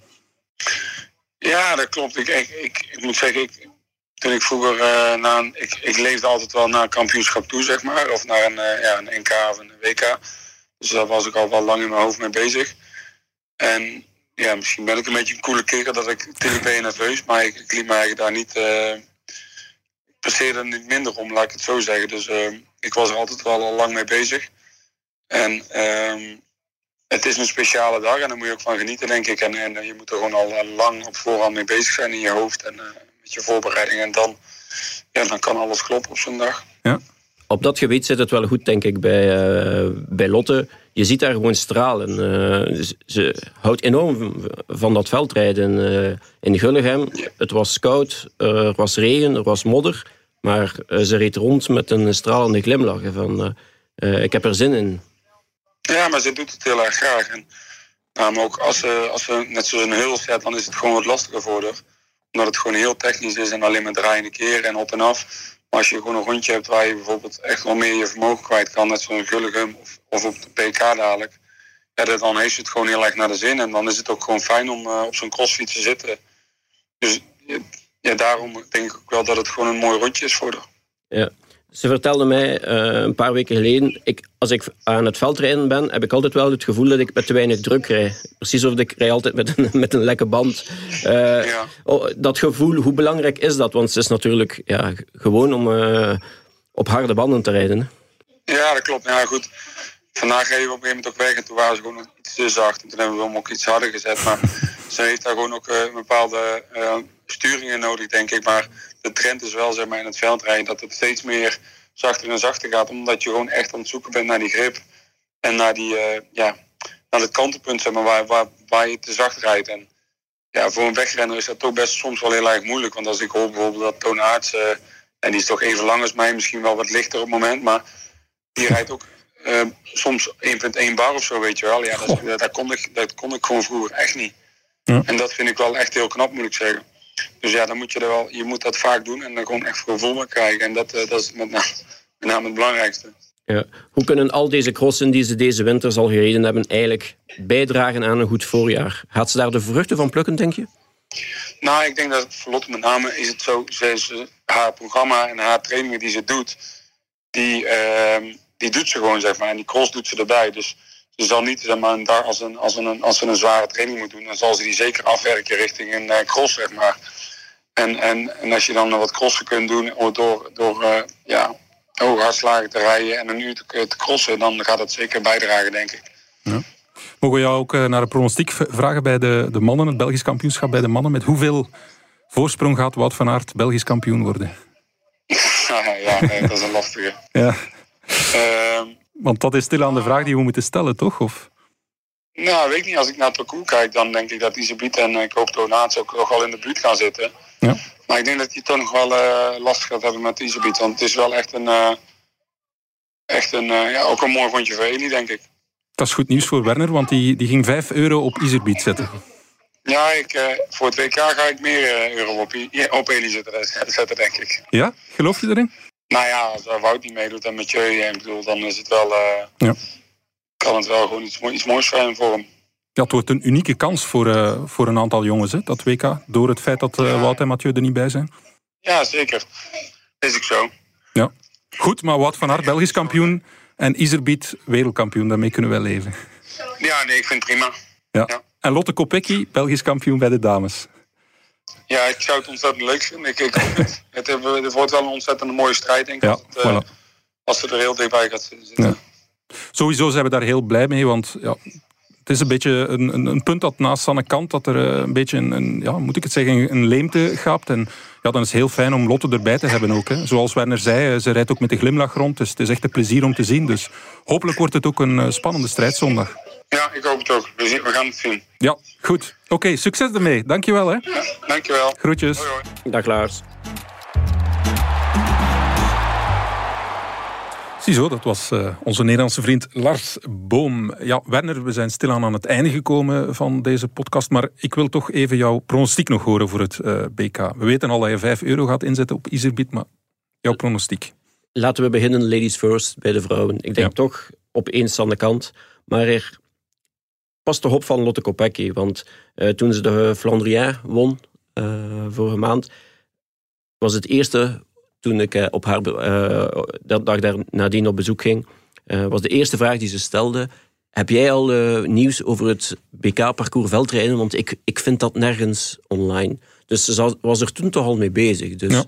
Ja, dat klopt. Ik, ik, ik, moet zeggen, ik, toen ik vroeger uh, naar een, ik, ik leefde altijd wel naar een kampioenschap toe, zeg maar. Of naar een, ja, een NK of een WK. Dus daar was ik al wel lang in mijn hoofd mee bezig. En ja, misschien ben ik een beetje een coole kikker dat ik natuurlijk ben nerveus, maar ik, ik liet eigenlijk daar niet. Presteerde er niet minder om, laat ik het zo zeggen. Dus ik was er altijd wel al lang mee bezig. En um, het is een speciale dag en daar moet je ook van genieten, denk ik. En, en je moet er gewoon al lang op voorhand mee bezig zijn in je hoofd en uh, met je voorbereiding. En dan, ja, dan kan alles kloppen op zo'n dag. Ja. Op dat gebied zit het wel goed, denk ik, bij, uh, bij Lotte. Je ziet daar gewoon stralen. Uh, ze, houdt enorm van dat veldrijden in Gullegem. Ja. Het was koud, er was regen, er was modder. Maar ze reed rond met een stralende glimlach. Van, ik heb er zin in. Ja, maar ze doet het heel erg graag. En nou, ook als ze, als ze net een heel zet, dan is het gewoon wat lastiger voor haar. Omdat het gewoon heel technisch is en alleen maar draaiende keren en op en af. Maar als je gewoon een rondje hebt waar je bijvoorbeeld echt wel meer je vermogen kwijt kan, net zo'n Gulligum of, of op de PK dadelijk, ja, dan heeft het gewoon heel erg naar de zin. En dan is het ook gewoon fijn om uh, op zo'n crossfiets te zitten. Dus ja, daarom denk ik ook wel dat het gewoon een mooi rondje is voor haar. Ja. Ze vertelde mij uh, een paar weken geleden, ik, als ik aan het veldrijden ben, heb ik altijd wel het gevoel dat ik met te weinig druk rij. Precies of ik rij altijd met een, met een lekke band. Uh, ja. oh, dat gevoel, hoe belangrijk is dat? Want het is natuurlijk ja, gewoon om uh, op harde banden te rijden. Ja, dat klopt. Ja, goed. Vandaag reden we op een gegeven moment ook weg en toen waren ze gewoon iets te zacht. En toen hebben we hem ook iets harder gezet. Maar ze heeft daar gewoon ook een bepaalde sturingen nodig, denk ik. Maar de trend is wel zeg maar, in het veldrijden dat het steeds meer zachter en zachter gaat. Omdat je gewoon echt aan het zoeken bent naar die grip. En naar, die, uh, ja, naar het kantenpunt zeg maar, waar, waar, waar je te zacht rijdt. En ja, voor een wegrenner is dat toch best soms wel heel erg moeilijk. Want als ik hoor bijvoorbeeld dat Toon Aerts, uh, en die is toch even lang als mij, misschien wel wat lichter op het moment. Maar die rijdt ook uh, soms 1,1 bar of zo, weet je wel. Ja, dat, dat, kon ik, dat kon ik gewoon vroeger echt niet. Ja. En dat vind ik wel echt heel knap, moet ik zeggen. Dus ja, dan moet je er wel, je moet dat vaak doen en dan gewoon echt voor gevoel krijgen. En dat, dat is met name, met name het belangrijkste. Ja. Hoe kunnen al deze crossen die ze deze winters al gereden hebben eigenlijk bijdragen aan een goed voorjaar? Gaat ze daar de vruchten van plukken, denk je? Nou, ik denk dat voor Lotte met name is het zo, ze, haar programma en haar trainingen die ze doet, die, uh, die doet ze gewoon, zeg maar. En die cross doet ze erbij. Dus ze zal niet zeg maar, daar als, een, als, een, als ze een zware training moet doen, dan zal ze die zeker afwerken richting een uh, cross, zeg maar. En, en, en als je dan wat crossen kunt doen door, door uh, ja, hoge hartslagen te rijden en een uur te, te crossen, dan gaat dat zeker bijdragen, denk ik. Ja. Mogen we jou ook uh, naar de pronostiek vragen bij de, de mannen, het Belgisch kampioenschap bij de mannen? Met hoeveel voorsprong gaat Wout van Aert Belgisch kampioen worden? ja, nee, dat is een lastige. ja. Ehm, want dat is stilaan de vraag die we moeten stellen, toch? Of? Nou, weet ik niet. Als ik naar het parcours kijk, dan denk ik dat Isabiet en ik hoop Tonaats ook nog wel in de buurt gaan zitten. Ja. Maar ik denk dat hij toch nog wel uh, lastig gaat hebben met Isabiet. Want het is wel echt een, uh, echt een uh, ja, ook een mooi rondje voor Eli, denk ik. Dat is goed nieuws voor Werner, want die, die ging 5 euro op Isabiet zetten. Ja, ik, voor het WK ga ik meer euro op, op Eli zetten, denk ik. Ja? Geloof je erin? Nou ja, als Wout niet meedoet en met je, bedoel, dan is het wel, uh, ja. kan het wel gewoon iets, iets moois zijn voor hem. Ja, het wordt een unieke kans voor, uh, voor een aantal jongens, hè, dat WK. Door het feit dat uh. Wout en Mathieu er niet bij zijn. Ja, zeker. Is ik zo. Ja. Goed, maar Wout van Aert, Belgisch kampioen. En Iserbiet, wereldkampioen. Daarmee kunnen wij leven. Ja, nee, ik vind het prima. Ja. ja. En Lotte Kopecky, Belgisch kampioen bij de dames. Ja, ik zou het ontzettend leuk vinden. Ik, ik hoop het. het. Het wordt wel een ontzettend mooie strijd, denk ik. Ja, als, uh, als het er heel dichtbij gaat zitten. Ja. Sowieso zijn we daar heel blij mee, want ja, Het is een beetje een, een, een punt dat naast Sanne Kant dat er eh, een beetje een, een, ja, moet ik het zeggen, een leemte gaapt. En ja, dan is het heel fijn om Lotte erbij te hebben ook. Hè. Zoals Werner zei, eh, ze rijdt ook met de glimlach rond. Dus het is echt een plezier om te zien. Dus hopelijk wordt het ook een spannende strijd zondag. Ja, ik hoop het ook. We, gaan het zien. Ja, goed. Oké, succes ermee. Dankjewel. Hè. Dankjewel. Groetjes. Hoi, hoi. Dag Lars. Ziezo, dat was uh, onze Nederlandse vriend Lars Boom. Ja, Werner, we zijn stilaan aan het einde gekomen van deze podcast, maar ik wil toch even jouw pronostiek nog horen voor het uh, BK. We weten al dat je 5 euro gaat inzetten op Iserbiet, maar jouw pronostiek? Laten we beginnen, ladies first, bij de vrouwen. Ik denk toch op één aan de kant, maar er past de hoop van Lotte Kopecky, want uh, toen ze de Flandrien won vorige maand, was het eerste toen ik eh, op haar, dat dag daar nadien op bezoek ging, was de eerste vraag die ze stelde. Heb jij al nieuws over het BK-parcours veldrijden? Want ik, ik vind dat nergens online. Dus ze was er toen toch al mee bezig. Dus,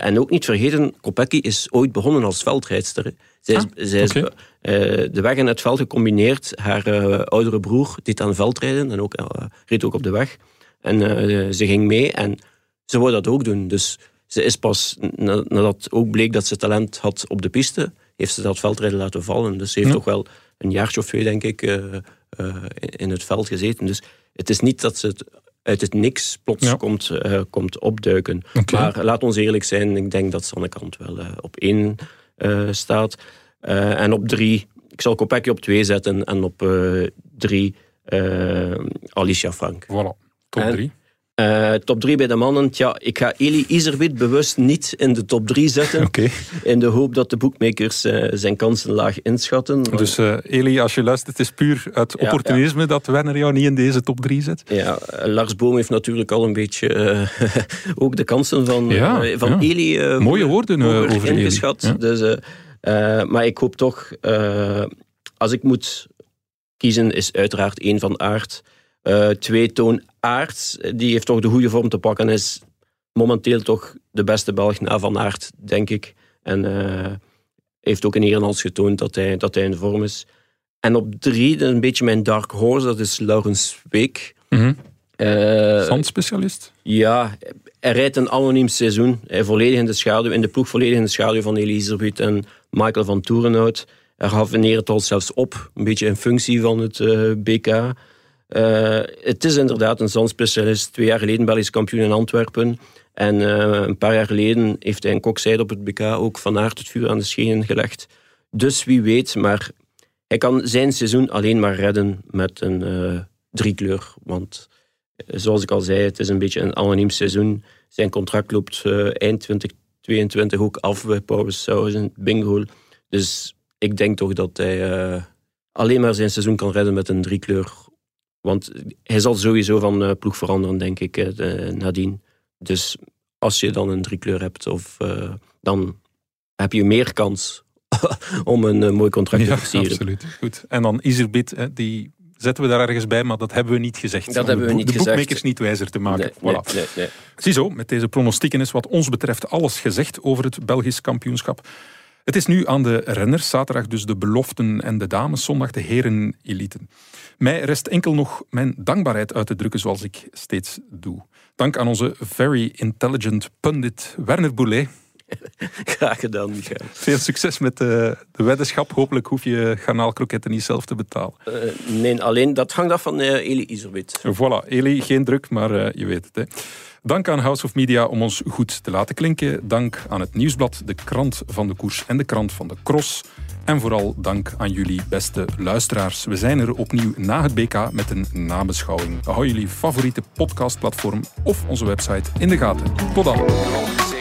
en ook niet vergeten, Kopecky is ooit begonnen als veldrijdster. Zij is, ah, zij is de weg en het veld gecombineerd. Haar oudere broer deed aan veldrijden en ook, reed ook op de weg. En ze ging mee en ze wou dat ook doen. Dus ze is pas, nadat ook bleek dat ze talent had op de piste, heeft ze dat veldrijden laten vallen. Dus ze heeft toch wel een jaartje of twee, denk ik, in het veld gezeten. Dus het is niet dat ze het uit het niks plots komt, uh, komt opduiken. Okay. Maar laat ons eerlijk zijn, ik denk dat Sannekant wel op één staat. en op drie, ik zal Kopecky op twee zetten en op drie Alicia Frank. Voilà, top drie. Uh, top 3 bij de mannen. Tja, ik ga Eli Iserwit bewust niet in de top 3 zetten. Okay. In de hoop dat de boekmakers uh, zijn kansen laag inschatten. Dus uh, Eli, als je luistert, het is puur uit opportunisme dat Werner jou niet in deze top 3 zet? Ja, Lars Boom heeft natuurlijk al een beetje ook de kansen van, van Eli Mooie woorden over ingeschat. Dus, maar ik hoop toch, als ik moet kiezen, is uiteraard één van aard. twee Toon Aert, die heeft toch de goede vorm te pakken. Is momenteel toch de beste Belg na Van Aert, denk ik. En uh, heeft ook in Nederlands getoond dat hij, dat hij in vorm is. En op drie, een beetje mijn dark horse, dat is Laurens Week. Mm -hmm. uh, Zandspecialist? Ja, hij rijdt een anoniem seizoen. Hij volledig in de schaduw, in de ploeg volledig in de schaduw van Elisabeth en Michael van Toerenhout. Hij gaf het al zelfs op, een beetje in functie van het uh, BK. Uh, het is inderdaad een zandspecialist. Twee jaar geleden Belgisch kampioen in Antwerpen. En uh, een paar jaar geleden heeft hij een kokzijde op het BK ook van aard het vuur aan de schenen gelegd. Dus wie weet, maar hij kan zijn seizoen alleen maar redden met een uh, driekleur. Want zoals ik al zei, het is een beetje een anoniem seizoen. Zijn contract loopt eind 2022 ook af bij Sausen, Bingo. Dus ik denk toch dat hij alleen maar zijn seizoen kan redden met een driekleur want hij zal sowieso van uh, ploeg veranderen, denk ik, uh, nadien. Dus als je dan een driekleur hebt, of, uh, dan heb je meer kans om een mooi contract te versieren. absoluut. Goed. En dan Iserbit, die zetten we daar ergens bij, maar dat hebben we niet gezegd. Dat hebben we niet de gezegd. De boekmakers niet wijzer te maken. Nee, voilà. nee, nee, Ziezo, met deze pronostieken is wat ons betreft alles gezegd over het Belgisch kampioenschap. Het is nu aan de renners, zaterdag dus de beloften en de dames, zondag de heren eliten. Mij rest enkel nog mijn dankbaarheid uit te drukken zoals ik steeds doe. Dank aan onze very intelligent pundit Werner Boulet. Graag gedaan, Michael. Veel succes met de, de weddenschap. Hopelijk hoef je garnaalkroketten niet zelf te betalen. Uh, nee, alleen dat hangt af van uh, Eli Iserwit. Voilà, Eli, geen druk, maar uh, je weet het. Hè. Dank aan House of Media om ons goed te laten klinken. Dank aan het Nieuwsblad, de krant van de koers en de krant van de cross. En vooral dank aan jullie beste luisteraars. We zijn er opnieuw na het BK met een nabeschouwing. Hou jullie favoriete podcastplatform of onze website in de gaten. Tot dan.